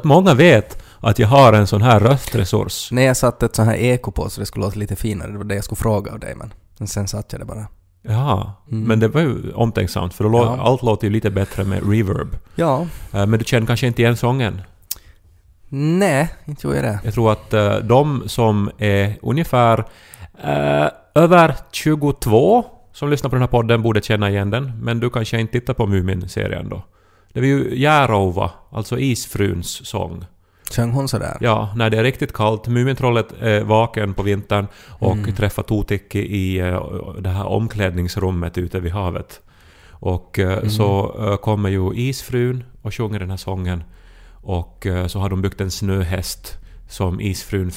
Att många vet att jag har en sån här röstresurs. Nej, jag satte ett sånt här eko på så det skulle låta lite finare. Det var det jag skulle fråga av dig, men men sen satte jag det bara. Ja, Mm. men det var ju omtänksamt för då Ja. allt låter ju lite bättre med reverb. Ja. Eh, Men du känner kanske inte igen sången? Nej, inte gjorde jag det. Jag tror att eh, de som är ungefär eh, över 22 som lyssnar på den här podden borde känna igen den, men du kanske inte tittar på Mumin-serien då. Det var ju Järova, alltså Isfruns sång. Sjöng hon sådär? Ja, när det är riktigt kallt, Mumintrollet är vaken på vintern och Mm. träffar Totikki i eh, det här omklädningsrummet ute vid havet. Och eh, Mm. så eh, kommer ju Isfrun och sjunger den här sången. Och så har de byggt en snöhäst som Isfrun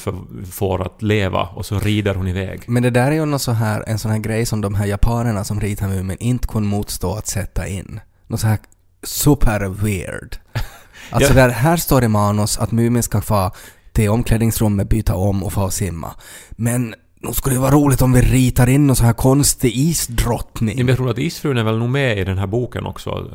får att leva och så rider hon iväg. Men det där är ju något så här, en sån här grej som de här japanerna som ritar Mumin inte kunde motstå att sätta in. Något så här super weird. Alltså där, här står det manus att Mumin ska få till omklädningsrummet, byta om och få simma. Men nu skulle det vara roligt om vi ritar in någon så här konstig isdrottning. Men jag tror att Isfrun är väl nog med i den här boken också,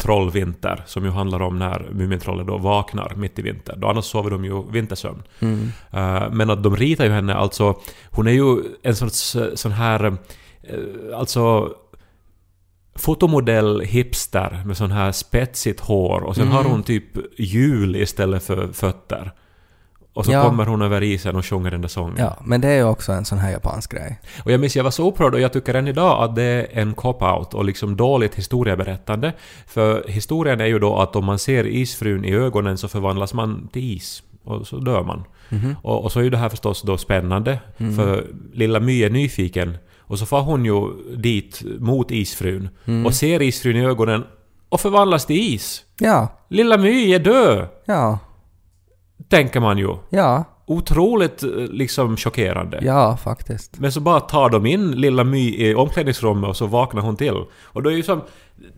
Trollvinter, som ju handlar om när Mumintrollet då vaknar mitt i vinter. Då annars sover de ju vintersömn. Mm. Eh, Men att de ritar ju henne, alltså hon är ju en sorts eh, sån här, eh, alltså fotomodell hipster med sån här spetsigt hår och sen Mm. har hon typ hjul istället för fötter. Och så Ja. kommer hon över isen och sjunger den där sången. Ja, men det är ju också en sån här japansk grej. Och jag minns jag var så upprörd och jag tycker än idag att det är en cop-out och liksom dåligt historieberättande. För historien är ju då att om man ser isfrun i ögonen så förvandlas man till is. Och så dör man. Mhm. Och, och så är ju det här förstås då spännande, Mm. för lilla My är nyfiken. Och så far hon ju dit mot isfrun Mm. och ser isfrun i ögonen och förvandlas till is. Ja, Lilla My är död! ja, Tänker man ju. ja, Otroligt eh, liksom chockerande. ja faktiskt. Men så bara tar de in lilla My i omklädningsrummet och så vaknar hon till. Och då är ju som...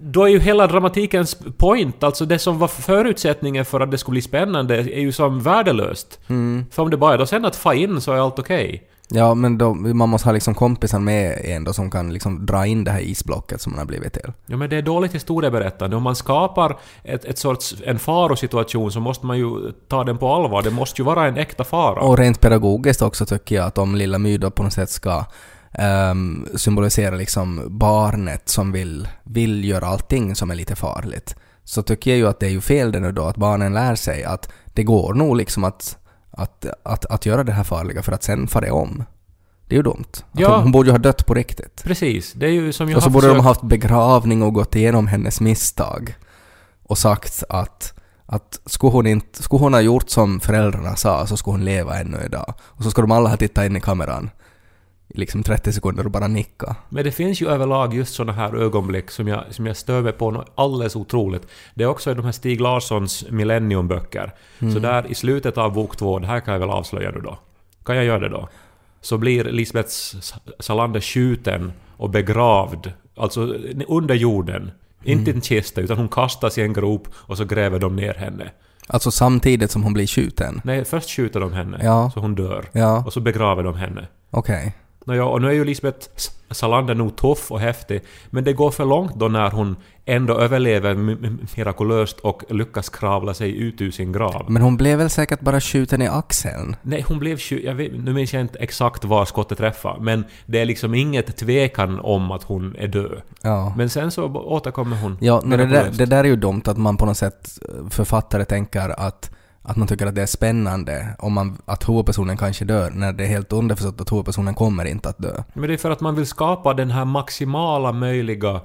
Då är ju hela dramatikens point, alltså det som var förutsättningen för att det skulle bli spännande, är ju som värdelöst. Mm. För om det bara är då sen att få in så är allt okej. Ja, men då, man måste ha liksom kompisar med en då som kan liksom dra in det här isblocket som man har blivit till. Ja men det är dåligt historieberättande. Om man skapar ett, ett sorts, en farosituation så måste man ju ta den på allvar. Det måste ju vara en äkta fara. Och rent pedagogiskt också tycker jag att om Lilla My då på något sätt ska ehm, symbolisera liksom barnet som vill, vill göra allting som är lite farligt. Så tycker jag ju att det är ju fel det nu då att barnen lär sig att det går nog liksom att, att, att, att göra det här farliga för att sen fara det om. Det är ju dumt. Ja. hon, hon borde ju ha dött på riktigt. Precis, det är ju som jag Och så borde de försökt- ha haft begravning och gått igenom hennes misstag. Och sagt att, att skulle, hon inte, skulle hon ha gjort som föräldrarna sa så skulle hon leva ännu idag. Och så skulle de alla ha tittat in i kameran i liksom 30 sekunder och bara nicka. Men det finns ju överlag just såna här ögonblick som jag, som jag stör mig på något alldeles otroligt. Det är också i de här Stig Larssons Millenniumböcker. Mm. Så där i slutet av bok två, det här kan jag väl avslöja nu då. Kan jag göra det då? Så blir Lisbeth Salander skjuten och begravd, alltså under jorden. Inte i en kista, utan hon kastas i en grop och så gräver de ner henne. Alltså samtidigt som hon blir skjuten. Nej, först skjuter de henne, Ja. så hon dör. Ja, Och så begraver de henne. okej. Nåja, och nu är ju Lisbeth Salander nog tuff och häftig, men det går för långt då när hon ändå överlever mi- mi- mirakulöst och lyckas kravla sig ut ur sin grav. Men hon blev väl säkert bara skjuten i axeln? Nej, hon blev vet, Nu minns jag inte exakt var skottet träffade, men det är liksom inget tvekan om att hon är död. Ja. Men sen så återkommer hon. Ja, men det, där, det där är ju dumt att man på något sätt, eh, författare tänker att, att man tycker att det är spännande om man, att huvudpersonen kanske dör, när det är helt underförstått att huvudpersonen kommer inte att dö. Men det är för att man vill skapa den här maximala möjliga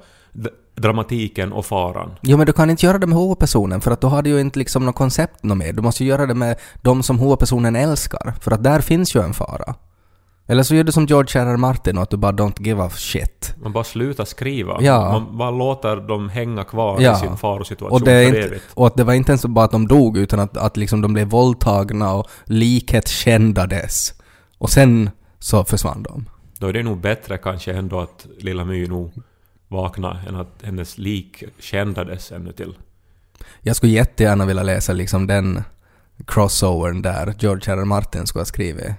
dramatiken och faran. Jo men du kan inte göra det med huvudpersonen för att då har du ju inte liksom något koncept något mer. Du måste ju göra det med de som huvudpersonen älskar, för att där finns ju en fara. Eller så gör du som George R. R. Martin och att du bara don't give a shit. Man bara slutar skriva. Ja. Man bara låter dem hänga kvar Ja. i sin farosituation Och, det är för inte, evigt. och att det var inte ens bara att de dog utan att, att liksom de blev våldtagna och liket skändades. Och sen så försvann de. Då är det nog bättre kanske ändå att lilla My nog vaknade än att hennes lik skändades ännu till. Jag skulle jättegärna vilja läsa liksom den crossovern där George R. R. Martin skulle ha skrivit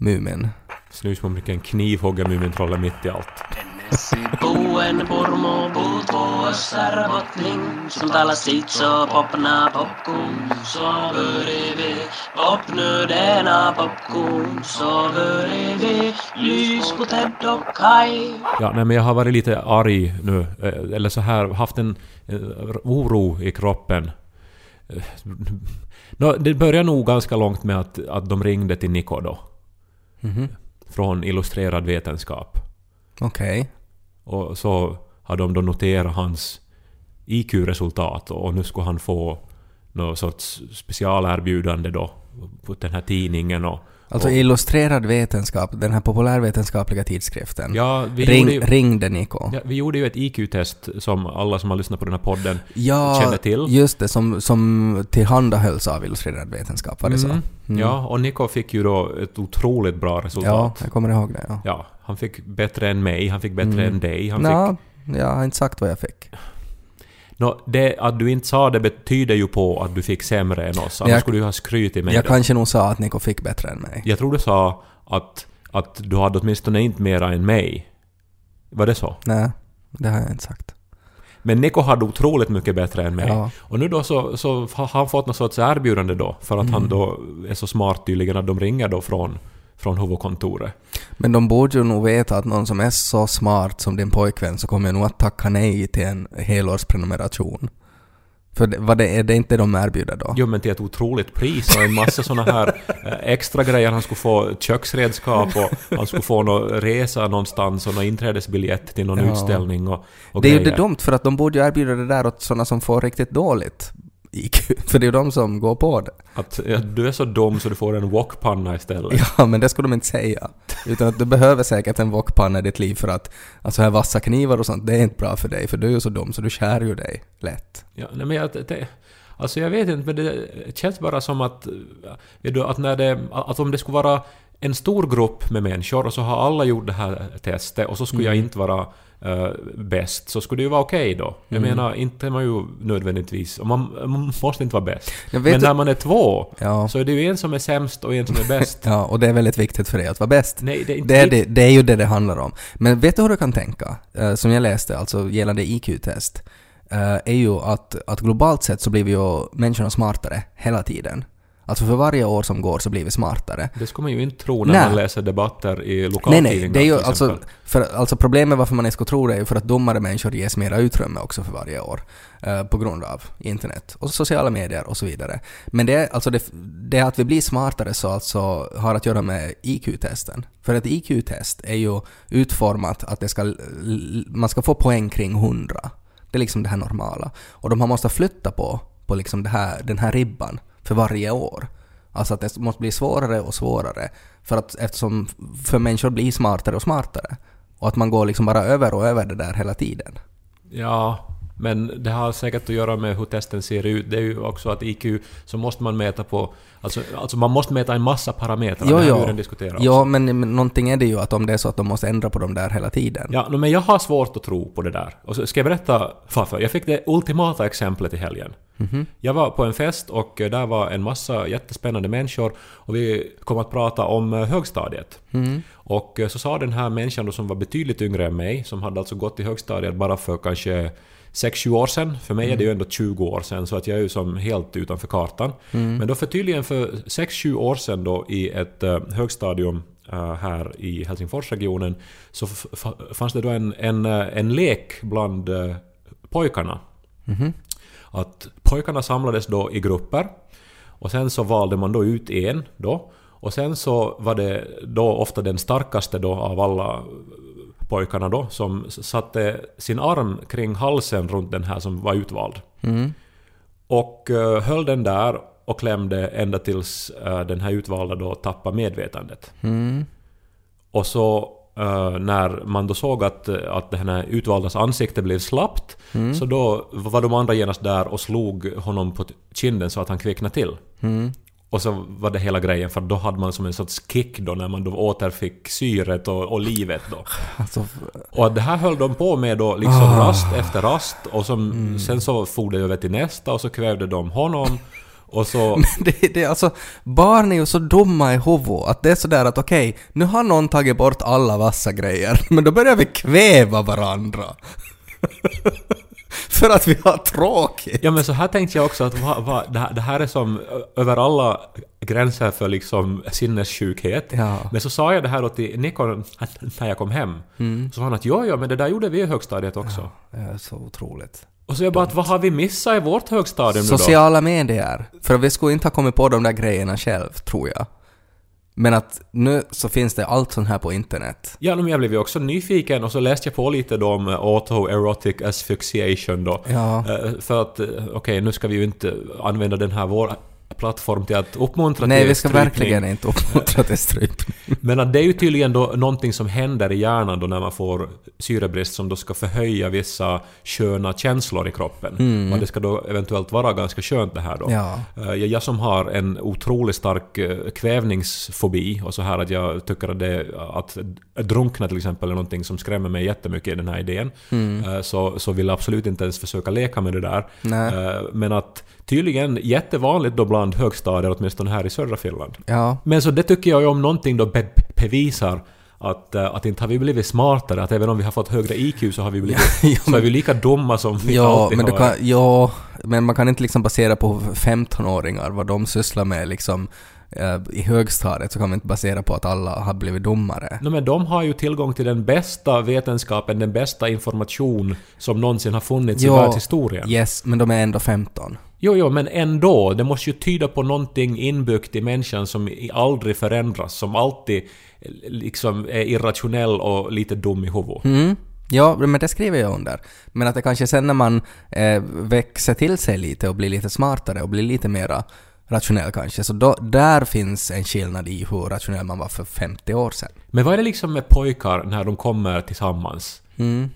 Mumin. Snusmumriken knivhugger Mumintrollen mitt i allt. Popna Ja, nej, men jag har varit lite arg nu, eh, eller så här, haft en eh, oro i kroppen. Eh, det började nog ganska långt med att, att de ringde till Niko då. Mhm. Från Illustrerad Vetenskap. Okej. Och så har de då noterat hans IQ-resultat och nu skulle han få någon sorts specialerbjudande då på den här tidningen och... Alltså och, illustrerad vetenskap, den här populärvetenskapliga tidskriften. ja, vi Ring, gjorde ju, ringde Niko. ja, vi gjorde ju ett IQ-test som alla som har lyssnat på den här podden Ja, känner till. just det, som, som tillhandahölls av illustrerad vetenskap, var det så? Mm. Ja, och Niko fick ju då ett otroligt bra Ja, resultat. jag kommer ihåg det. Ja. Ja, han fick bättre än mig, han fick bättre Mm. än dig. Han Nå, fick... jag har inte sagt vad jag fick. Nå, det att du inte sa det betyder ju på att du fick sämre än oss. Annars Jag- skulle du ha skrytit med Jag det. kanske nog sa att Niko fick bättre än mig. Jag tror du sa att, att du hade åtminstone inte mera än mig. Var det så? Nej, det har jag inte sagt. Men Niko hade otroligt mycket bättre än mig. Ja. Och nu då så, så har han fått något sorts erbjudande då, för att Mm. han då är så smart tydligen att de ringer då från, från huvudkontoret. Men de borde ju nog veta att någon som är så smart som din pojkvän så kommer nog att tacka nej till en helårsprenumeration. För det, vad det, är det inte de erbjuder då? Jo men till ett otroligt pris och en massa såna här eh, extra grejer. Han skulle få köksredskap och han skulle få någon resa någonstans och någon inträdesbiljett till någon Ja. utställning och, och det är ju det dumt för att de borde ju erbjuda det där åt sådana som får riktigt dåligt IQ. För det är ju de som går på det. Att ja, du är så dum så du får en wokpanna istället. Ja, men det skulle de inte säga. Utan att du behöver säkert en wokpanna i ditt liv för att alltså här vassa knivar och sånt, det är inte bra för dig för du är ju så dum så du skär ju dig lätt. Ja, nej, men jag, det, alltså jag vet inte, men det känns bara som att, du, att, när det, att om det skulle vara en stor grupp med människor och så har alla gjort det här testet och så skulle jag inte vara eh, bäst, så skulle det ju vara okej då. Jag menar, inte är man ju nödvändigtvis... och Man, man måste inte vara bäst. Men att- när man är två, Ja. så är det ju en som är sämst och en som är bäst. Ja, och det är väldigt viktigt för dig att vara bäst. Nej, det är inte... Det är, det, det är ju det det handlar om. Men vet du hur du kan tänka? Eh, som jag läste, alltså gällande IQ-test, eh, är ju att, att globalt sett så blir vi ju människorna smartare hela tiden. Alltså för varje år som går så blir vi smartare. Det ska man ju inte tro när Nej. man läser debatter i Nej, lokaltidningar nej, det är ju alltså, för, alltså problemet varför man inte ska tro det är ju för att dummare människor ges mera utrymme också för varje år. eh, på grund av internet och sociala medier och så vidare. Men det, är- alltså det, det att vi blir smartare så alltså har att göra med IQ-testen. För ett IQ-test är ju utformat att det ska, man ska få poäng kring 100. Det är liksom det här normala. Och de har måste flytta på, på liksom det här, den här ribban för varje år. Alltså att det måste bli svårare och svårare. För att eftersom för människor blir smartare och smartare. Och att man går liksom bara över och över det där hela tiden. Ja, men det har säkert att göra med hur testen ser ut. Det är ju också att IQ så måste man mäta på... Alltså, alltså man måste mäta en massa parametrar. Jo, jo. vi redan diskuterat också. Ja, men, men någonting är det ju att om det är så att de måste ändra på dem där hela tiden. Ja, men jag har svårt att tro på det där. Och så ska jag berätta varför? Jag fick det ultimata exemplet i helgen. Jag var på en fest och eh, där var en massa jättespännande människor och vi kom att prata om eh, högstadiet. Och eh, så sa den här människan då som var betydligt yngre än mig, som hade alltså gått i högstadiet bara för kanske 6-7 år sedan. För mig är det ju ändå 20 år sedan så att jag är ju som helt utanför kartan. Men då för tydligen för 6-7 år sedan då i ett uh, högstadium eh, här i Helsingforsregionen så fanns det då en, en, eh, en lek bland eh, pojkarna. Att pojkarna samlades då i grupper och sen så valde man då ut en då. Och sen så var det då ofta den starkaste då av alla pojkarna då som satte sin arm kring halsen runt den här som var utvald. Och eh, höll den där och klämde ända tills eh, den här utvalda då tappade medvetandet. Och så eh, när man då såg att, eh, att den här utvaldas ansikte blev slappt så då var de andra genast där och slog honom på kinden så att han kvicknade till. Och så var det hela grejen för då hade man som en sorts kick då när man då återfick syret och, och livet då. Alltså, Och det här höll de på med då liksom rast efter rast och som, sen så for det över till nästa och så kvävde de honom Och så... Men det, det är alltså, barn är ju så dumma i huvudet att det är sådär att okej, nu har någon tagit bort alla vassa grejer, men då börjar vi kväva varandra. För att vi har tråkigt. Ja men så här tänkte jag också att va, va, det, här, det här är som över alla gränser för liksom sinnessjukhet. Ja. Men så sa jag det här då till Nikon när jag kom hem. Så sa han att ja, ja, men det där gjorde vi i högstadiet också. Det är så otroligt. Och så jag bara att vad har vi missat i vårt högstadium nu då? Sociala medier. För vi skulle inte ha kommit på de där grejerna själv, tror jag. Men att nu så finns det allt sånt här på internet. Ja, men jag blev ju också nyfiken och så läste jag på lite då om eh, autoerotic asphyxiation då. Ja. Eh, För att, eh, okej, nu ska vi ju inte använda den här vår plattform till att uppmuntra Nej, till vi ska strypning. verkligen inte uppmuntra till strypning. Men att det är ju tydligen då någonting som händer i hjärnan då när man får syrebrist som då ska förhöja vissa sköna känslor i kroppen. Och det ska då eventuellt vara ganska skönt det här då. Ja. Eh, Jag, som har en otroligt stark eh, kvävningsfobi och så här att jag tycker att det att drunkna till exempel är någonting som skrämmer mig jättemycket i den här idén. Eh, Så, så vill jag absolut inte ens försöka leka med det där. Nej. Men att tydligen jättevanligt då bland högstadier, åtminstone här i södra Finland. Ja. Men så det tycker jag ju om någonting då be bevisar att, eh, att inte har vi blivit smartare, att även om vi har fått högre IQ så har vi blivit... Ja, så är vi lika dumma som vi Ja, alltid men, har kan, varit. ja, men man kan inte liksom basera på 15-åringar vad de sysslar med liksom eh, i högstadiet så kan man inte basera på att alla har blivit dummare. No, men de har ju tillgång till den bästa vetenskapen, den bästa information som någonsin har funnits i Ja, världshistorien. Yes, men de är ändå 15. Jo, jo, men ändå. Det måste ju tyda på någonting inbyggt i människan som aldrig förändras, som alltid liksom är irrationell och lite dum i huvudet. Mm. Ja, men det skriver jag under. Men att det kanske sen när man eh, växer till sig lite och blir lite smartare och blir lite mera rationell kanske, så då, där finns en skillnad i hur rationell man var för 50 år sedan. Men vad är det liksom med pojkar när de kommer tillsammans? Mm.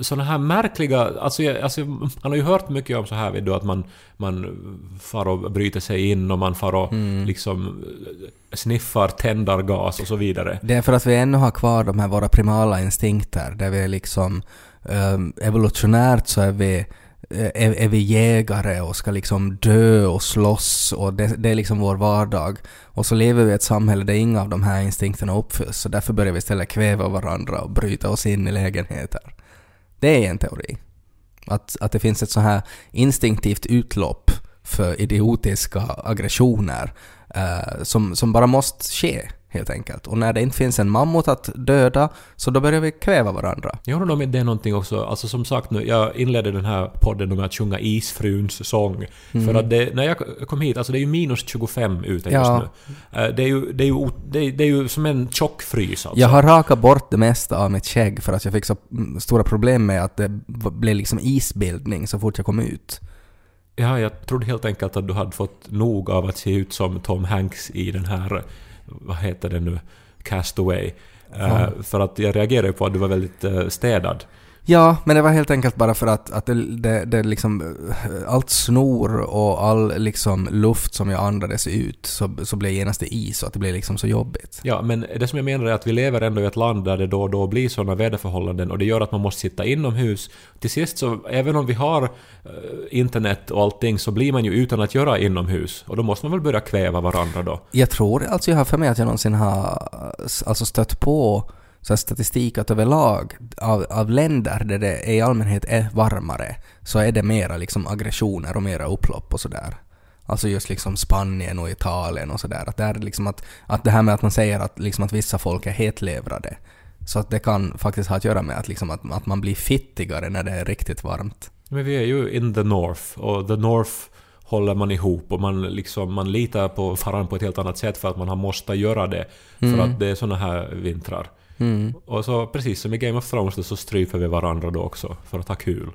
Såna här märkliga... Alltså, alltså, man har ju hört mycket om så här vet du, att man, man far och bryter sig in och man far och Mm. liksom eh, sniffar tändargas och så vidare. Det är för att vi ännu har kvar de här våra primala instinkter, där vi är liksom um, evolutionärt så är vi eh, är, är vi jägare och ska liksom dö och slåss och det, det är liksom vår vardag. Och så lever vi i ett samhälle där inga av de här instinkterna uppfylls så därför börjar vi istället kväva varandra och bryta oss in i lägenheter. Det är en teori. Att, att det finns ett så här instinktivt utlopp för idiotiska aggressioner eh, som, som bara måste ske helt enkelt. Och när det inte finns en mammut att döda så då börjar vi kväva varandra. Jag undrar om det är någonting också, alltså som sagt nu, jag inledde den här podden med att sjunga Isfruns sång. För att det, när jag kom hit, alltså det är ju minus 25 ute just Ja. nu. Eh, Det är ju, det är ju, det är, det är ju som en tjock frys alltså. Jag har rakat bort det mesta av mitt skägg för att jag fick så mm, stora problem med att det blev liksom isbildning så fort jag kom ut. Ja, jag trodde helt enkelt att du hade fått nog av att se ut som Tom Hanks i den här, vad heter det nu, Castaway. Eh, för att jag reagerade på att du var väldigt uh, städad. Ja, men det var helt enkelt bara för att, att det, det, det liksom, eh, allt snor och all liksom luft som jag andades ut så, så blev genast det is och att det blev liksom så jobbigt. Ja, men det som jag menar är att vi lever ändå i ett land där det då och då blir sådana väderförhållanden och det gör att man måste sitta inomhus. Till sist så, även om vi har eh, internet och allting så blir man ju utan att göra inomhus. Och då måste man väl börja kväva varandra då. Jag tror alltså jag har för mig att jag någonsin har alltså stött på så statistik att överlag av, av länder där det i allmänhet är varmare så är det mera liksom aggressioner och mera upplopp och sådär. Alltså just liksom Spanien och Italien och sådär. Att det, är liksom att, att det här med att man säger att, liksom att vissa folk är hetlevrade. Så att det kan faktiskt ha att göra med att, liksom att, att man blir fittigare när det är riktigt varmt. Men vi är ju in the North och the North håller man ihop och man, liksom, man litar på varandra på ett helt annat sätt för att man har måste göra det. För att det är såna här vintrar. Mm. Och så precis som i Game of Thrones då, så stryper vi varandra då också för att ha kul.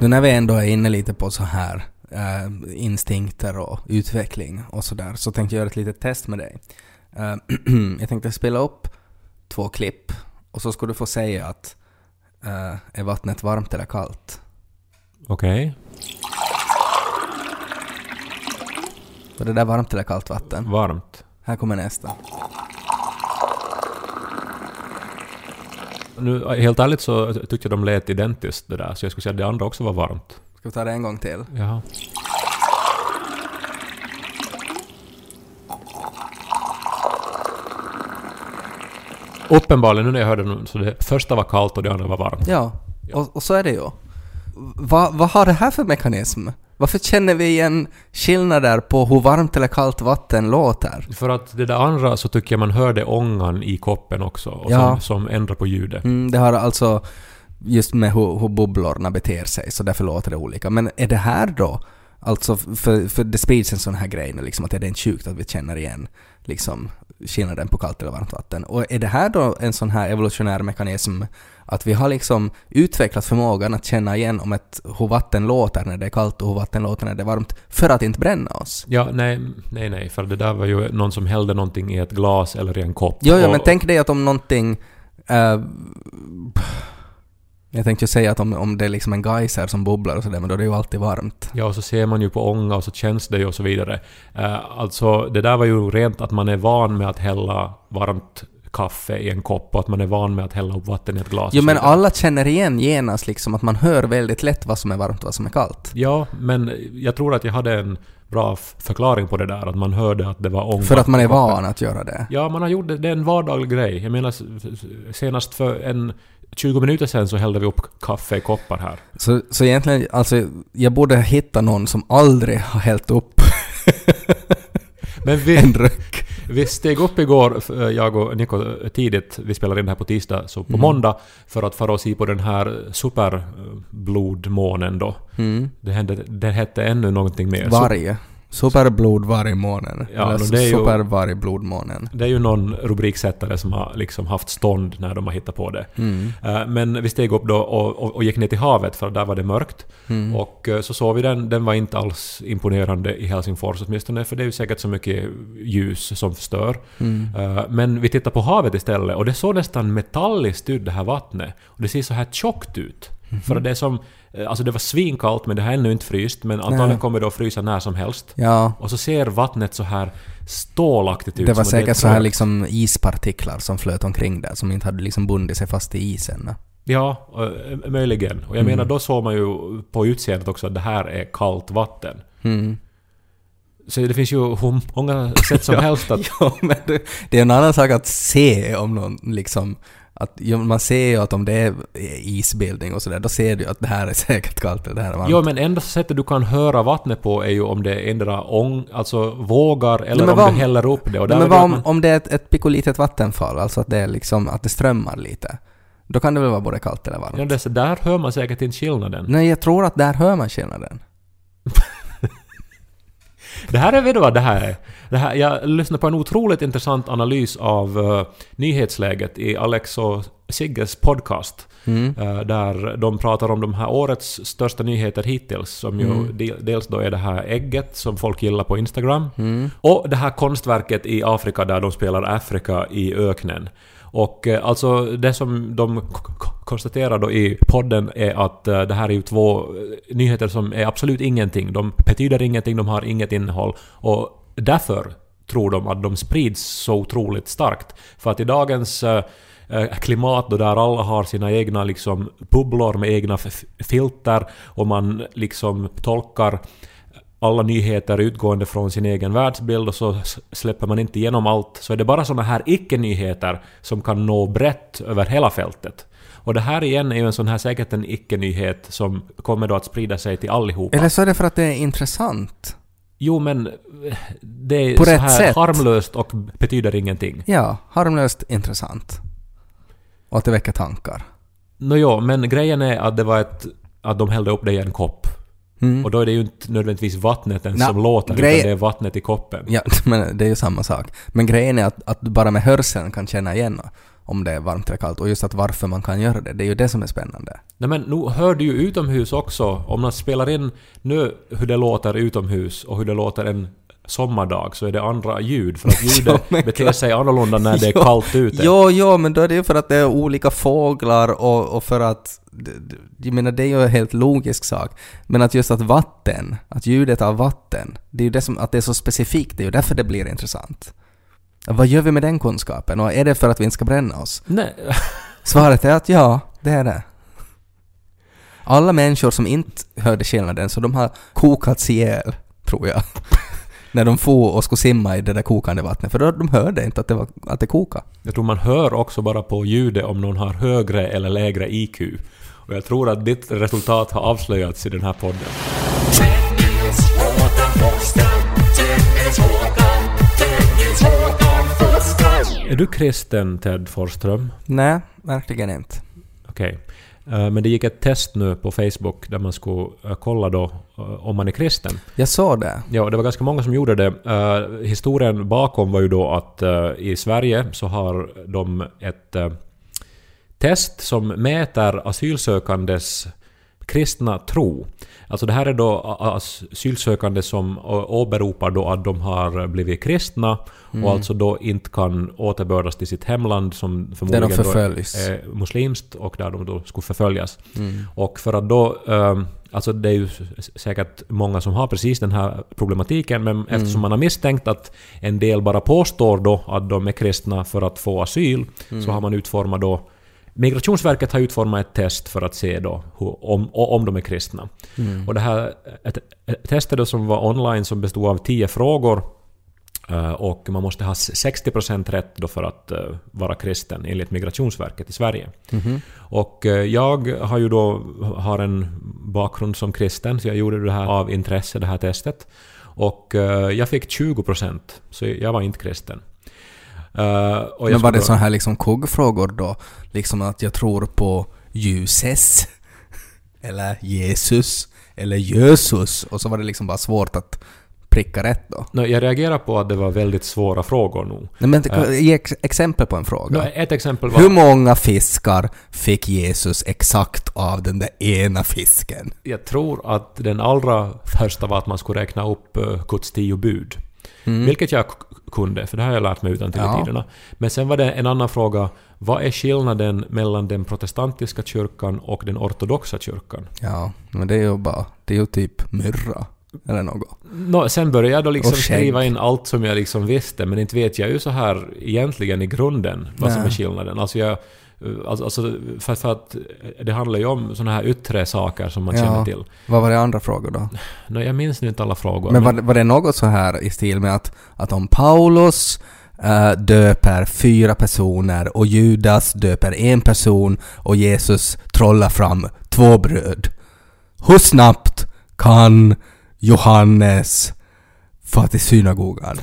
Nu när vi ändå är inne lite på så här eh, instinkter och utveckling och sådär så tänkte jag göra ett litet test med dig. Eh, jag tänkte spela upp två klipp och så ska du få säga att eh, är vattnet varmt eller kallt? Okej? Var det där varmt eller kallt vatten? Varmt. Här kommer nästa. Nu, helt ärligt så tyckte jag de lät identiskt det där, så jag skulle säga att det andra också var varmt. Ska vi ta det en gång till? Jaha. Uppenbarligen, nu när jag hörde den, så det första var kallt och det andra var varmt. Ja, och, och så är det ju. Va, vad har det här för mekanism? Varför känner vi igen skillnader på hur varmt eller kallt vatten låter? För att det där andra så tycker jag man hörde ångan i koppen också, och Ja. som, som ändrar på ljudet. Mm, det har alltså just med hur, hur bubblorna beter sig, så därför låter det olika. Men är det här då, alltså för, för det sprids en sån här grej nu, liksom att är det inte sjukt att vi känner igen liksom skillnaden på kallt eller varmt vatten. Och är det här då en sån här evolutionär mekanism att vi har liksom utvecklat förmågan att känna igen om ett, hur vatten låter när det är kallt och hur vatten låter när det är varmt för att inte bränna oss? Ja, nej, nej, nej, för det där var ju någon som hällde någonting i ett glas eller i en kopp. Jo, jo, Och- men tänk dig att om någonting... eh, jag tänkte ju säga att om, om det är liksom en geyser som bubblar och sådär, men då är det ju alltid varmt. Ja, och så ser man ju på ånga och så känns det ju och så vidare. Eh, alltså, det där var ju rent att man är van med att hälla varmt kaffe i en kopp och att man är van med att hälla upp vatten i ett glas. Jo men alla känner igen genast liksom att man hör väldigt lätt vad som är varmt och vad som är kallt. Ja, men jag tror att jag hade en bra förklaring på det där, att man hörde att det var ångvatten. För att man är van att göra det. Ja, man har gjort det. Det är en vardaglig grej. Jag menar, senast för en 20 minuter sedan så hällde vi upp kaffe i koppar här. Så, så egentligen, alltså jag borde hitta någon som aldrig har hällt upp Men vi, en röck. Vi steg upp igår, f- jag och Niko, tidigt, vi spelar in det här på tisdag, så på Mm. måndag, för att fara och se på den här superblodmånen då. Mm. Det, hände, det hette ännu någonting mer. Så Varg. Superblodvargmånen. Ja, Eller det är ju- supervargblodmånen. det är ju någon rubriksättare som har liksom haft stånd när de har hittat på det. Mm. Eh, Men vi steg upp då och, och, och gick ner till havet för där var det mörkt. Mm. Och eh, så såg vi den, den var inte alls imponerande i Helsingfors åtminstone, för det är ju säkert så mycket ljus som förstör. Mm. Eh, Men vi tittar på havet istället och det såg nästan metalliskt ut det här vattnet. Och det ser så här tjockt ut. Mhm. För det som... eh, Alltså det var svinkallt men det har ännu inte fryst men antagligen kommer det att frysa när som helst. Ja, Och så ser vattnet så här stålaktigt ut. det var säkert så här liksom ispartiklar som flöt omkring där, som inte hade liksom bundit sig fast i isen. Ja, eh, möjligen. Och jag Mm. menar då såg man ju på utseendet också att det här är kallt vatten. Mm. Så det finns ju hur många sätt som helst att... Ja, men det, det är en annan sak att se om någon liksom... Att, man ser ju att om det är isbildning och sådär, då ser du att det här är säkert kallt eller det här är varmt. Jo, men enda sättet du kan höra vattnet på är ju om det är endera ång, alltså vågar eller Nej, om vad du om- häller upp det. Och Nej, men vad om, man- om det är ett, ett pikolitet vattenfall, alltså att det är liksom, att det strömmar lite. Då kan det väl vara både kallt eller varmt? Ja, det, där hör man säkert inte skillnaden. Nej, jag tror att där hör man skillnaden. Det här är, vet du vad det här är? Det här, jag lyssnade på en otroligt intressant analys av eh, nyhetsläget i Alex och Sigges podcast. Mm. eh, där de pratar om de här årets största nyheter hittills. Som ju Mm. del, dels då är det här ägget som folk gillar på Instagram. Mm. Och det här konstverket i Afrika där de spelar Afrika i öknen. Och eh, alltså det som de konstaterar då i podden är att eh, det här är ju två eh, nyheter som är absolut ingenting. De betyder ingenting, de har inget innehåll. Och därför tror de att de sprids så otroligt starkt. För att i dagens klimat då där alla har sina egna liksom bubblor med egna filter och man liksom tolkar alla nyheter utgående från sin egen världsbild och så släpper man inte igenom allt. Så är det bara såna här icke-nyheter som kan nå brett över hela fältet. Och det här igen är ju en sån här säkert en icke-nyhet som kommer då att sprida sig till allihopa. Eller så är det för att det är intressant. Jo men det är På så rätt här sätt. harmlöst och betyder ingenting. Ja, harmlöst intressant. Och att det väcker tankar. Nåjo, men grejen är att det var ett... Att de hällde upp det i en kopp. Mm. Och då är det ju inte nödvändigtvis vattnet ens Nå, som låter, grej- utan det är vattnet i koppen. Ja, men det är ju samma sak. Men grejen är att, att du bara med hörseln kan känna igen om det är varmt eller kallt. Och just att varför man kan göra det, det är ju det som är spännande. Nej men nu hör du ju utomhus också. Om man spelar in nu hur det låter utomhus och hur det låter en sommardag så är det andra ljud. För att ljudet beter sig annorlunda när det är Jo, kallt ute. Jo, jo, men då är det ju för att det är olika fåglar och, och för att... Jag menar, det är ju en helt logisk sak. Men att just att vatten, att ljudet av vatten, det är ju det som, att det är så specifikt, det är ju därför det blir intressant. Vad gör vi med den kunskapen? Och är det för att vi inte ska bränna oss? Nej. Svaret är att ja, det är det. Alla människor som inte hörde skillnaden, så de har kokats ihjäl, tror jag. När de får och skulle simma i det där kokande vattnet, för då de hörde inte att det, var, att det kokade. Jag tror man hör också bara på ljudet om någon har högre eller lägre IQ. Och jag tror att ditt resultat har avslöjats i den här podden. Är du kristen, Ted Forsström? Nej, verkligen inte. Okej. Eh, Men det gick ett test nu på Facebook där man skulle eh, kolla då eh, om man är kristen. Jag såg det. Ja, det var ganska många som gjorde det. Historien bakom var ju då att i Sverige så har de ett test som mäter asylsökandes kristna tro. Alltså det här är då asylsökande som åberopar då att de har blivit kristna och alltså då inte kan återbördas till sitt hemland som förmodligen är muslimskt och där de då skulle förföljas. Och för att då... eh, Alltså det är ju säkert många som har precis den här problematiken men eftersom man har misstänkt att en del bara påstår då att de är kristna för att få asyl så har man utformat då Migrationsverket har utformat ett test för att se då hur, om, om de är kristna. Och det här ett, ett testet som var online som bestod av 10 frågor eh, och man måste ha 60% rätt då för att eh, vara kristen enligt Migrationsverket i Sverige. Och eh, jag har ju då har en bakgrund som kristen så jag gjorde det här av intresse, det här testet. Och jag fick 20% så jag var inte kristen. Jag Men var det då- så här liksom kuggfrågor då? Liksom att jag tror på ljuses? Eller Jesus? Eller Jesus? Och så var det liksom bara svårt att pricka rätt då? Nå, jag reagerar på att det var väldigt svåra frågor nog. Nej, men ge ex- exempel på en fråga. Nå, ett exempel var... Hur många fiskar fick Jesus exakt av den där ena fisken? Jag tror att den allra första var att man skulle räkna upp uh, Guds tio bud. Vilket jag kunde, för det har jag lärt mig utan till Ja. tiderna. Men sen var det en annan fråga. Vad är skillnaden mellan den protestantiska kyrkan och den ortodoxa kyrkan? Ja, men det är ju bara, det är ju typ myrra. Eller något. Nå, sen började jag då liksom skriva in allt som jag liksom visste, men inte vet jag ju så här egentligen i grunden vad som Nej. är skillnaden. Alltså jag... Alltså, alltså för, för att det handlar ju om såna här yttre saker som man Ja. känner till. Vad var det andra frågor då? Nå, jag minns nu inte alla frågor. Men var, var det något så här i stil med att, att om Paulus eh, döper fyra personer och Judas döper en person och Jesus trollar fram två bröd. Hur snabbt kan Johannes få till synagogan?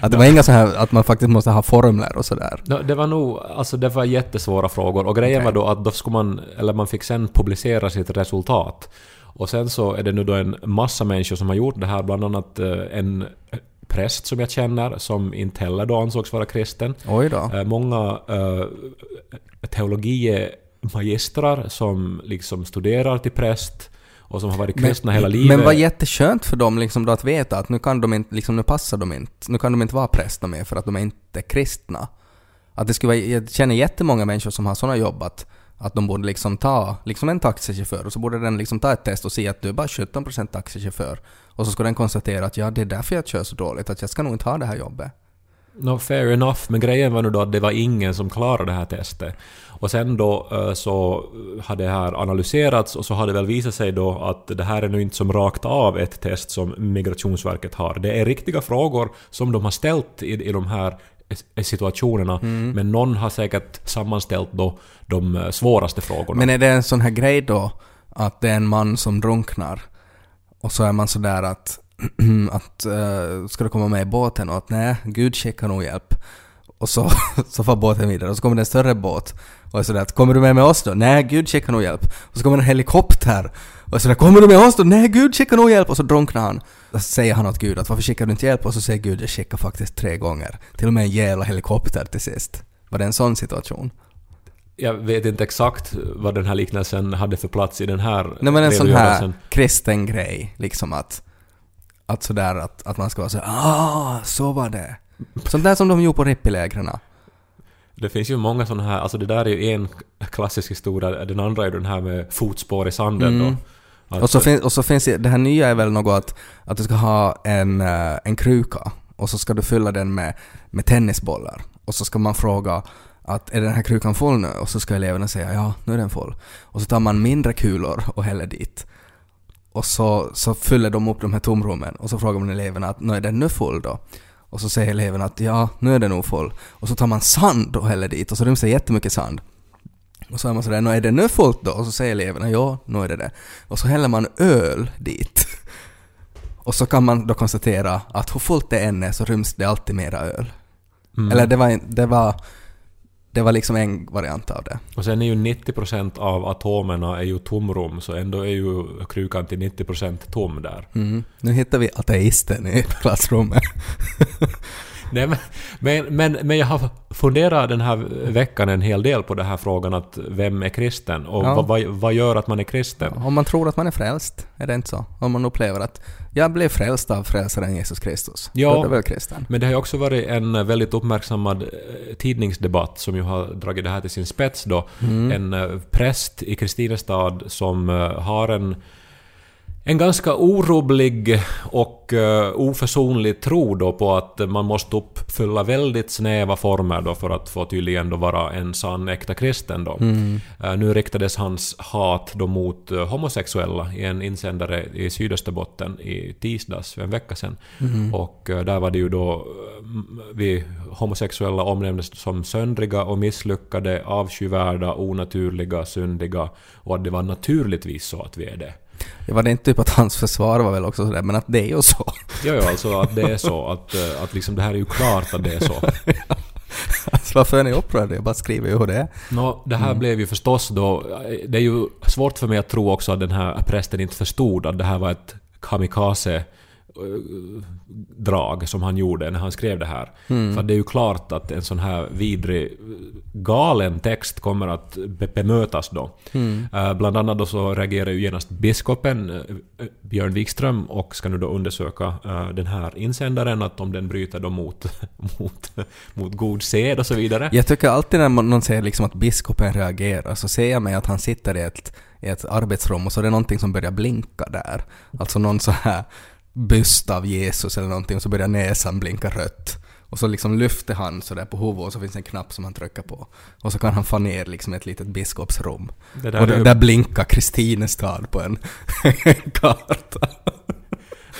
Att det var inga så här att man faktiskt måste ha formler och sådär. No, det var nog, alltså det var jättesvåra frågor och grejen Okej. var då att då skulle man, eller man fick sen publicera sitt resultat. Och sen så är det nu då en massa människor som har gjort det här, bland annat eh, en präst som jag känner som inte heller då ansågs vara kristen. Oj då. Eh, Många uh, teologimagistrar som liksom studerar till präst och som har varit kristna hela livet. Men var jätteskönt för dem liksom då att veta att nu kan de inte, liksom nu passar de inte, nu kan de inte vara präster mer för att de är inte kristna. Att det skulle vara, jag känner jättemånga människor som har sådana jobb att, att de borde liksom ta, liksom en taxichaufför och så borde den liksom ta ett test och se att du är bara 17% taxichaufför. Och så skulle den konstatera att ja, det är därför jag kör så dåligt, att jag ska nog inte ha det här jobbet. No, fair enough, men grejen var nu då att det var ingen som klarade det här testet. Och sen då eh, så hade det här analyserats och så hade det väl visat sig då att det här är nu inte som rakt av ett test som Migrationsverket har. Det är riktiga frågor som de har ställt i, i de här s- situationerna, men någon har säkert sammanställt då de eh, svåraste frågorna. Men är det en sån här grej då att det är en man som drunknar och så är man sådär att, att uh, ska du komma med i båten och att nej, Gud skickar nog hjälp. Och så, så får båten vidare och så kommer det en större båt och är sådär att kommer du med med oss då? Nej, Gud skickar nog hjälp. Och så kommer en helikopter och är sådär kommer du med oss då? Nej, Gud skickar nog hjälp. Och så drunknar han. Då säger han åt Gud att varför skickar du inte hjälp? Och så säger Gud jag skickar faktiskt tre gånger. Till och med en jävla helikopter till sist. Var det en sån situation? Jag vet inte exakt vad den här liknelsen hade för plats i den här Nej men en sån här kristen grej, liksom att, att sådär att, att man ska vara så ah, så var det. Sånt där som de gjorde på rippilägren. Det finns ju många sådana här, alltså det där är ju en klassisk historia, den andra är den här med fotspår i sanden Mm. då. Att- Och så, fin, och så finns det, det här nya är väl något att, att du ska ha en, eh, en kruka och så ska du fylla den med, med tennisbollar. Och så ska man fråga att är den här krukan full nu? Och så ska eleverna säga ja, nu är den full. Och så tar man mindre kulor och häller dit. Och så, så fyller de upp de här tomrummen och så frågar man eleverna att nu är den nu full då? Och så säger eleverna att ja, nu är den nog full. Och så tar man sand och häller dit och så ryms det jättemycket sand. Och så är man sådär, nu är det nu fullt då? Och så säger eleverna ja, nu är det det. Och så häller man öl dit. Och så kan man då konstatera att hur fullt det än är så ryms det alltid mera öl. Mm. Eller det var, det var, det var liksom en variant av det. Och sen är ju 90% av atomerna är ju tomrum, så ändå är ju krukan till 90% tom där. Mm. Nu hittar vi ateisten i klassrummet. Nej, men, men, men, men jag har funderat den här veckan en hel del på den här frågan att vem är kristen? Och Ja. vad, vad, vad gör att man är kristen? Om man tror att man är frälst, är det inte så? Om man upplever att jag blev frälst av frälsaren Jesus Kristus, Ja. det väl kristen? Men det har ju också varit en väldigt uppmärksammad eh, tidningsdebatt som ju har dragit det här till sin spets då. En eh, präst i Kristinestad som eh, har en en ganska orubblig och uh, oförsonlig tro då på att man måste uppfylla väldigt snäva former då för att få tydligen då vara en sann äkta kristen då. Eh, nu riktades hans hat då mot eh, homosexuella i en insändare i Sydösterbotten i tisdags för en vecka sedan. Och eh, där var det ju då vi homosexuella omnämndes som söndriga och misslyckade, avskyvärda, onaturliga, syndiga och att det var naturligtvis så att vi är det. Det var det inte typ att hans försvar var väl också sådär, men att det är ju så. Ja, ja, alltså att det är så. Att, eh, att liksom det här är ju klart att det är så. Alltså varför är ni upprörda? Jag bara skriver ju hur det är. Nå, det här blev ju förstås då... Det är ju svårt för mig att tro också att den här prästen inte förstod att det här var ett kamikaze drag som han gjorde när han skrev det här. För det är ju klart att en sån här vidrig, eh, galen text kommer att be- bemötas då. Eh, Bland annat då så reagerar ju genast biskopen eh, Björn Wikström och ska nu då undersöka eh, den här insändaren, att om den bryter då mot, mot, mot god sed och så vidare. Jag tycker alltid när någon säger liksom att biskopen reagerar så ser jag mig att han sitter i ett, i ett arbetsrum och så är det någonting som börjar blinka där. Alltså någon så här byst av Jesus eller någonting och så börjar näsan blinka rött. Och så liksom lyfter han så där på huvudet och så finns en knapp som han trycker på. Och så kan han få ner liksom ett litet biskopsrum. Och är där, ju- där blinkar Kristinestad på en, karta.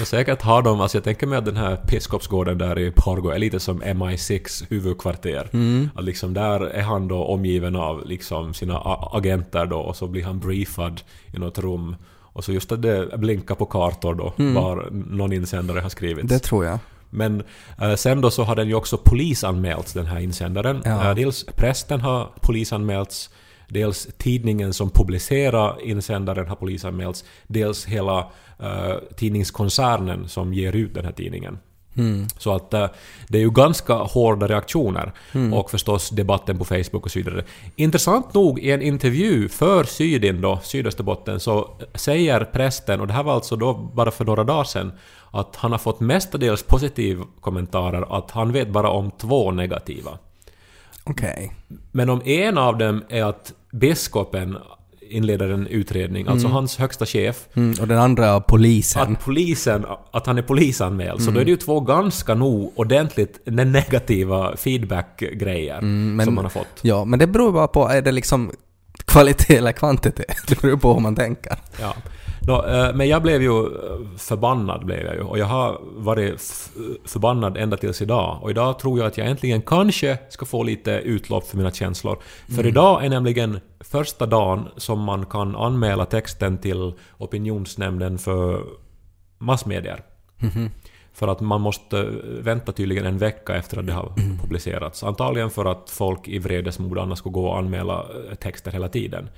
Och säkert har de, alltså jag tänker mig att den här Biskopsgården där i Porgo är lite som MI6 huvudkvarter. Att liksom där är han då omgiven av liksom sina agenter då och så blir han briefad i något rum. Och så just att det blinkar på kartor då, var någon insändare har skrivits. Det tror jag. Men eh, sen då så har den ju också polisanmälts, den här insändaren. Ja. Eh, dels prästen har polisanmälts, dels tidningen som publicerar insändaren har polisanmälts, dels hela eh, tidningskoncernen som ger ut den här tidningen. Så att eh, det är ju ganska hårda reaktioner och förstås debatten på Facebook och så vidare. Intressant nog i en intervju för Sydin då, Sydösterbotten, så säger prästen, och det här var alltså då bara för några dagar sedan, att han har fått mestadels positiva kommentarer, att han vet bara om två negativa. Okej. Men om en av dem är att biskopen inleder en utredning, alltså hans högsta chef, Mm, och den andra polisen. att polisen, att han är polisanmäld, så då är det ju två ganska nog ordentligt negativa feedback-grejer men- som man har fått. Ja, men det beror bara på, är det liksom kvalitet eller kvantitet? Det beror på hur man tänker. Ja. Nå, eh, men jag blev ju eh, förbannad, blev jag ju. Och jag har varit förbannad ända tills idag. Och idag tror jag att jag äntligen kanske ska få lite utlopp för mina känslor. För idag är nämligen första dagen som man kan anmäla texten till opinionsnämnden för massmedier. För att man måste vänta tydligen en vecka efter att det har publicerats. Antagligen för att folk i vredesmod annars skulle gå och anmäla eh, texter hela tiden.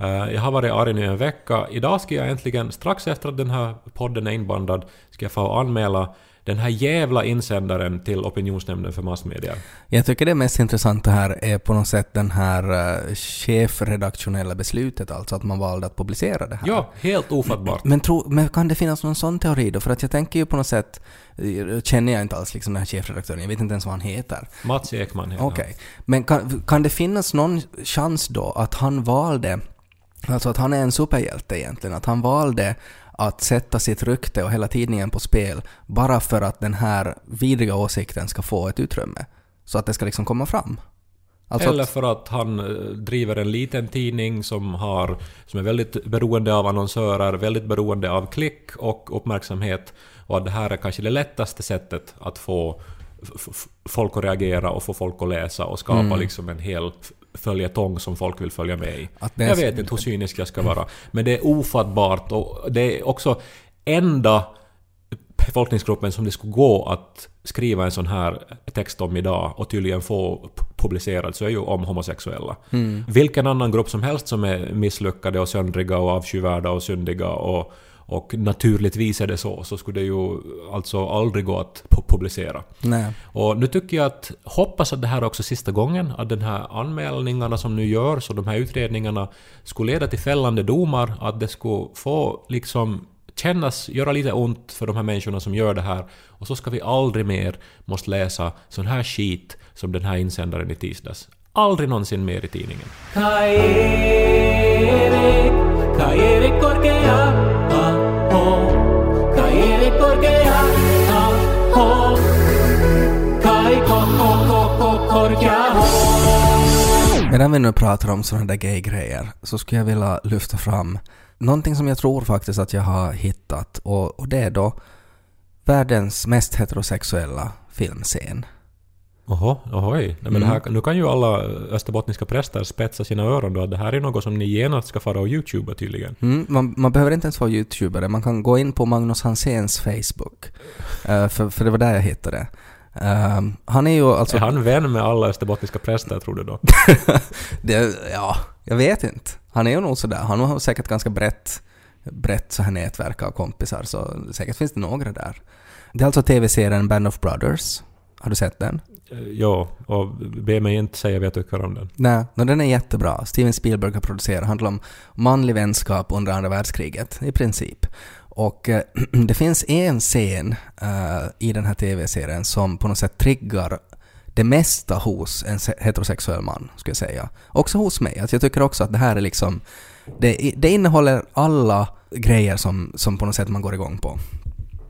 Eh, Jag har varit arg nu en vecka. Idag ska jag äntligen, strax efter att den här podden är inbandad, ska jag få anmäla den här jävla insändaren till opinionsnämnden för massmedia. Jag tycker det mest intressanta här är på något sätt den här uh, chefredaktionella beslutet, alltså att man valde att publicera det här. Ja, helt ofattbart. Men, tro, men kan det finnas någon sån teori då? För att jag tänker ju på något sätt, eh, känner jag inte alls liksom den här chefredaktören, jag vet inte ens vad han heter. Mats Ekman heter Okej. Men kan, kan det finnas någon chans då att han valde, alltså att han är en superhjälte egentligen, att han valde att sätta sitt rykte och hela tidningen på spel bara för att den här vidriga åsikten ska få ett utrymme? Så att det ska liksom komma fram? Alltså Eller för att han eh, driver en liten tidning som, har, som är väldigt beroende av annonsörer, väldigt beroende av klick och uppmärksamhet. Och att det här är kanske det lättaste sättet att få folk att reagera och få folk att läsa och skapa Mm. liksom en hel följetong som folk vill följa med i. Är Jag vet inte hur cynisk jag ska vara. Men det är ofattbart och det är också enda befolkningsgruppen som det skulle gå att skriva en sån här text om idag och tydligen få publicerad så är ju om homosexuella. Vilken annan grupp som helst som är misslyckade och söndriga och avskyvärda och syndiga och, och naturligtvis är det så, så skulle det ju alltså aldrig gå att pu- publicera. nej. Och nu tycker jag att, hoppas att det här är också sista gången, att den här anmälningarna som nu görs och de här utredningarna skulle leda till fällande domar, att det skulle få liksom kännas, göra lite ont för de här människorna som gör det här. Och så ska vi aldrig mer måste läsa sån här skit som den här insändaren i tisdags. Aldrig någonsin mer i tidningen. Medan vi nu pratar om sådana där gay-grejer så skulle jag vilja lyfta fram någonting som jag tror faktiskt att jag har hittat och, och det är då världens mest heterosexuella filmscen. Oho, ohoj. Nej, men det här, nu kan ju alla österbottniska präster spetsa sina öron då. att Det här är något som ni genast ska fara och youtuba tydligen. Mm, man, man behöver inte ens vara youtubare, man kan gå in på Magnus Hanséns Facebook. Eh, för, för det var där jag hittade. Uh, han är ju alltså... är han vän med alla österbottniska präster tror du då? Det, ja, jag vet inte. Han är ju nog sådär. Han har säkert ganska brett, brett så här nätverk av kompisar, så säkert finns det några där. Det är alltså tv-serien Band of Brothers. Har du sett den? Eh, Ja, och be mig inte säga vad jag tycker om den. Nej, no, den är jättebra. Steven Spielberg har producerat. handlar om manlig vänskap under andra världskriget, i princip. Och eh, det finns en scen eh, i den här tv-serien som på något sätt triggar det mesta hos en se- heterosexuell man, skulle jag säga. Också hos mig. Alltså jag tycker också att det här är liksom... Det, det innehåller alla grejer som, som på något sätt man går igång på.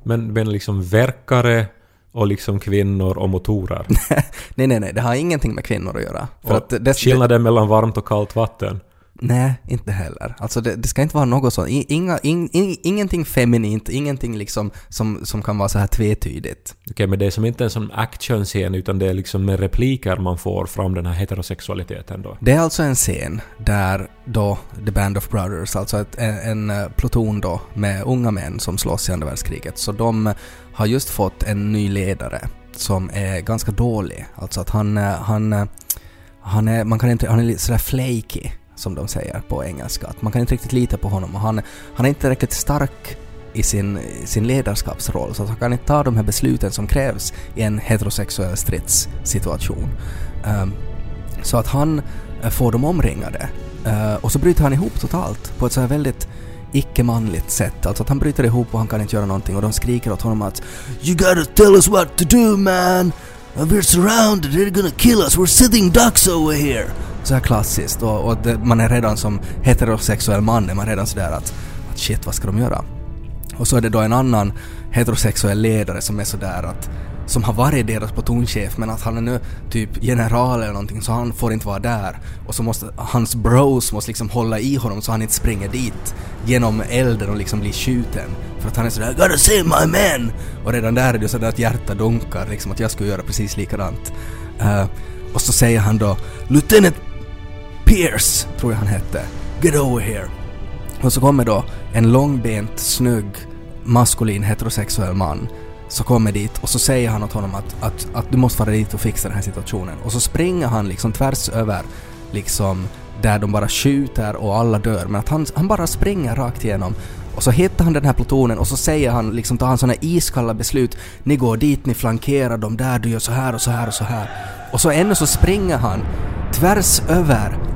Men, men liksom verkare och liksom kvinnor och motorer. nej, nej, nej, det har ingenting med kvinnor att göra. För och att det, skillnaden mellan varmt och kallt vatten. Nej, inte heller. Alltså det, det ska inte vara något sånt. Inga, in, in, ingenting feminint, ingenting liksom som, som kan vara så här tvetydigt. Okej, men det är som inte en sån actionscen utan det är liksom med repliker man får fram den här heterosexualiteten då. Det är alltså en scen där då The Band of Brothers, alltså ett, en, en eh, pluton då med unga män som slåss i andra världskriget, så de har just fått en ny ledare som är ganska dålig. Alltså att han, eh, han, eh, han är, man kan inte, han är lite sådär flaky som de säger på engelska. Att man kan inte riktigt lita på honom och han, han är inte riktigt stark i sin, sin ledarskapsroll så att han kan inte ta de här besluten som krävs i en heterosexuell stridssituation. Um, så att han eh, får dem omringade. uh, och så bryter han ihop totalt på ett så här väldigt icke-manligt sätt. Alltså att han bryter ihop och han kan inte göra någonting och de skriker åt honom att “You gotta tell us what to do man! We're surrounded, they're gonna kill us, we're sitting ducks over here!” Så här klassiskt och, och det, man är redan som heterosexuell man är man redan sådär att, att shit vad ska de göra? Och så är det då en annan heterosexuell ledare som är sådär att som har varit deras plutonchef men att han är nu typ general eller någonting så han får inte vara där. Och så måste hans bros måste liksom hålla i honom så han inte springer dit genom elden och liksom blir skjuten. För att han är sådär I gotta save my man Och redan där är det sådär att hjärtat dunkar liksom att jag skulle göra precis likadant. Uh, och så säger han då Lieutenant Pierce, tror jag han hette. Get over here. Och så kommer då en långbent, snygg, maskulin, heterosexuell man så kommer dit och så säger han åt honom att, att, att du måste fara dit och fixa den här situationen. Och så springer han liksom tvärs över liksom där de bara skjuter och alla dör. Men att han, han bara springer rakt igenom. Och så hittar han den här plutonen och så säger han liksom, tar han sådana iskalla beslut. Ni går dit, ni flankerar dem där, du gör så här och så här och så här. Och så ännu så springer han tvärs över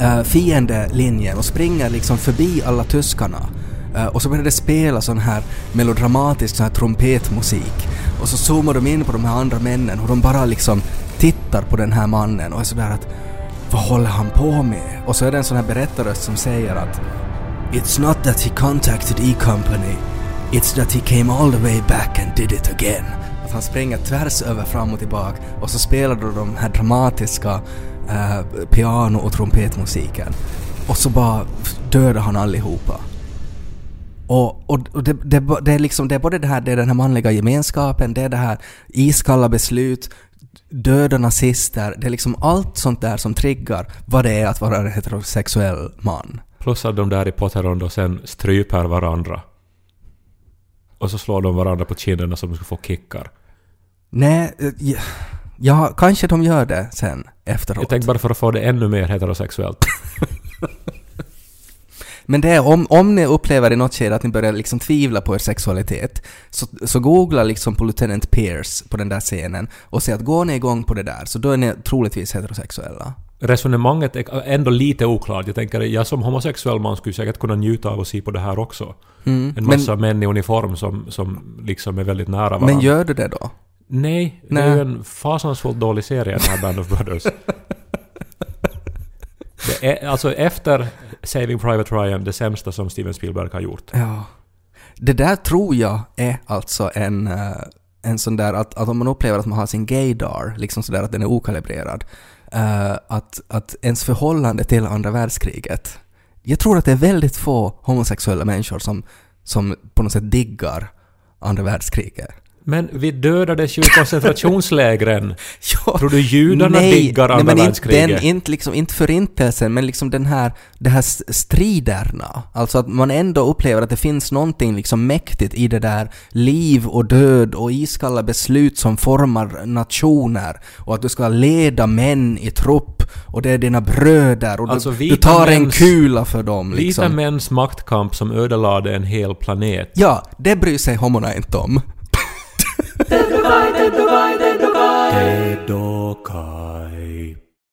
uh, fiendelinjen och springer liksom förbi alla tyskarna. Eh, och så börjar det spela sån här melodramatisk sån här trumpetmusik. Och så zoomar de in på de här andra männen och de bara liksom tittar på den här mannen och är sådär att vad håller han på med? Och så är det en sån här berättarröst som säger att It's not that he contacted E-company. It's that he came all the way back and did it again. Att han springer tvärs över fram och tillbaka och så spelar då de här dramatiska eh, piano och trumpetmusiken. Och så bara dödar han allihopa. Och, och, och det, det, det, är liksom, det är både det här, det är den här manliga gemenskapen, det är det här iskalla beslut, döda nazister, det är liksom allt sånt där som triggar vad det är att vara en heterosexuell man. Plus att de där i Potteron och sen stryper varandra. Och så slår de varandra på kinderna de ska få kickar. Nej, eh, ja, ja, kanske de gör det sen efteråt. Jag tänkte bara för att få det ännu mer heterosexuellt. Men det är om, om ni upplever i något skede att ni börjar liksom tvivla på er sexualitet, så, så googla liksom på Lieutenant Pierce på den där scenen och se att går ni igång på det där, så då är ni troligtvis heterosexuella. Resonemanget är ändå lite oklart. Jag tänker, jag som homosexuell man skulle säkert kunna njuta av att se på det här också. Mm. En massa män i uniform som, som liksom är väldigt nära varandra. Men gör du det då? Nej, det är ju en fasansfullt dålig serie den här Band of Brothers. det är, alltså efter Saving Private Ryan det sämsta som Steven Spielberg har gjort. Ja. Det där tror jag är alltså en, eh, en sån där att, att om man upplever att man har sin gaydar, liksom sådär att den är okalibrerad, uh, att, att ens förhållande till andra världskriget, jag tror att det är väldigt få homosexuella människor som, som på något sätt diggar andra världskriget. Men vi dödades ju i koncentrationslägren. Ja, Tror du judarna nej, diggar nej, andra men inte, världskriget? den, inte, liksom, inte förintelsen, men liksom den här, de här striderna. Alltså att man ändå upplever att det finns någonting liksom mäktigt i det där liv och död och iskalla beslut som formar nationer. Och att du ska leda män i trupp och det är dina bröder och Alltså, du, du vita tar en mäns- kula för dem. Vita Liksom. mäns maktkamp som ödelade en hel planet. Ja, det bryr sig homorna inte om. Tanto vai, tanto vai, tanto.